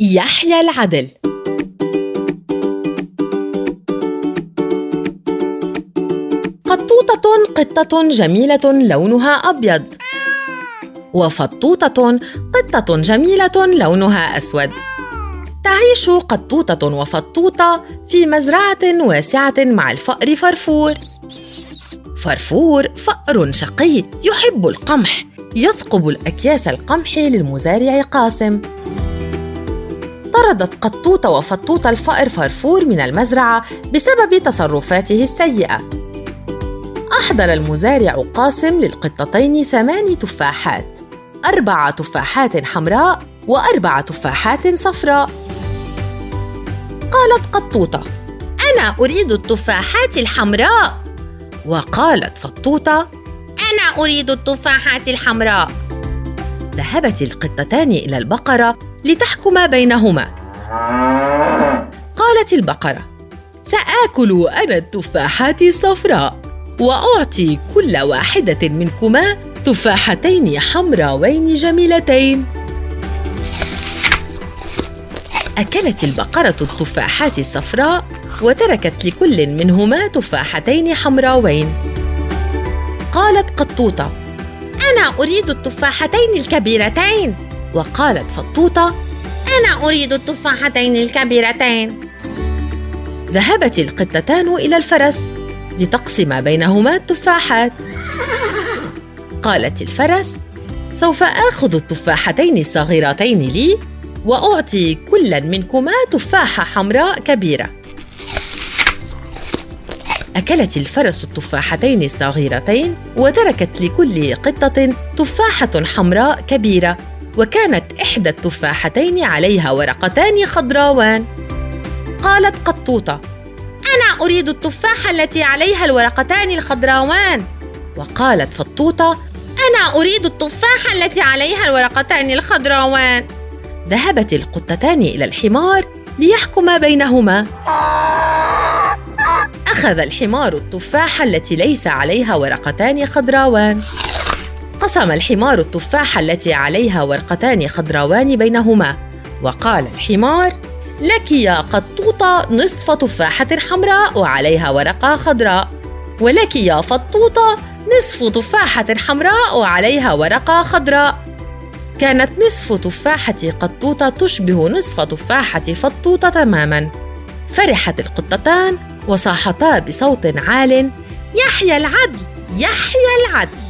يحيى العدل. قطوطة قطة جميلة لونها أبيض. وفطوطة قطة جميلة لونها أسود. تعيش قطوطة وفطوطة في مزرعة واسعة مع الفأر فرفور. فرفور فأر شقي يحب القمح يثقب الأكياس القمح للمزارع قاسم. طردت قطوطة وفطوطة الفأر فرفور من المزرعة بسبب تصرفاته السيئة. أحضر المزارع قاسم للقطتين ثماني تفاحات. أربع تفاحات حمراء وأربع تفاحات صفراء. قالت قطوطة أنا أريد التفاحات الحمراء. وقالت فطوطة أنا أريد التفاحات الحمراء. ذهبت القطتان إلى البقرة لتحكما بينهما. قالت البقرة سآكل أنا التفاحات الصفراء وأعطي كل واحدة منكما تفاحتين حمراوين جميلتين. أكلت البقرة التفاحات الصفراء وتركت لكل منهما تفاحتين حمراوين. قالت قطوطة أنا أريد التفاحتين الكبيرتين. وقالت فطوطة أنا أريد التفاحتين الكبيرتين. ذهبت القطتان إلى الفرس لتقسم بينهما التفاحات. قالت الفرس سوف آخذ التفاحتين الصغيرتين لي وأعطي كل منكما تفاحة حمراء كبيرة. أكلت الفرس التفاحتين الصغيرتين وتركت لكل قطة تفاحة حمراء كبيرة. وكانت إحدى التفاحتين عليها ورقتان خضراوان. قالت قطوطة أنا أريد التفاحة التي عليها الورقتان الخضراوان. وقالت فطوطة أنا أريد التفاحة التي عليها الورقتان الخضراوان. ذهبت القطتان إلى الحمار ليحكما بينهما. أخذ الحمار التفاحة التي ليس عليها ورقتان خضراوان. قسم الحمار التفاحة التي عليها ورقتان خضراوان بينهما وقال الحمار لك يا قطوطة نصف تفاحة حمراء وعليها ورقة خضراء ولك يا فطوطة نصف تفاحة حمراء وعليها ورقة خضراء. كانت نصف تفاحة قطوطة تشبه نصف تفاحة فطوطة تماما. فرحت القطتان وصاحتا بصوت عال يحيى العدل يحيى العدل.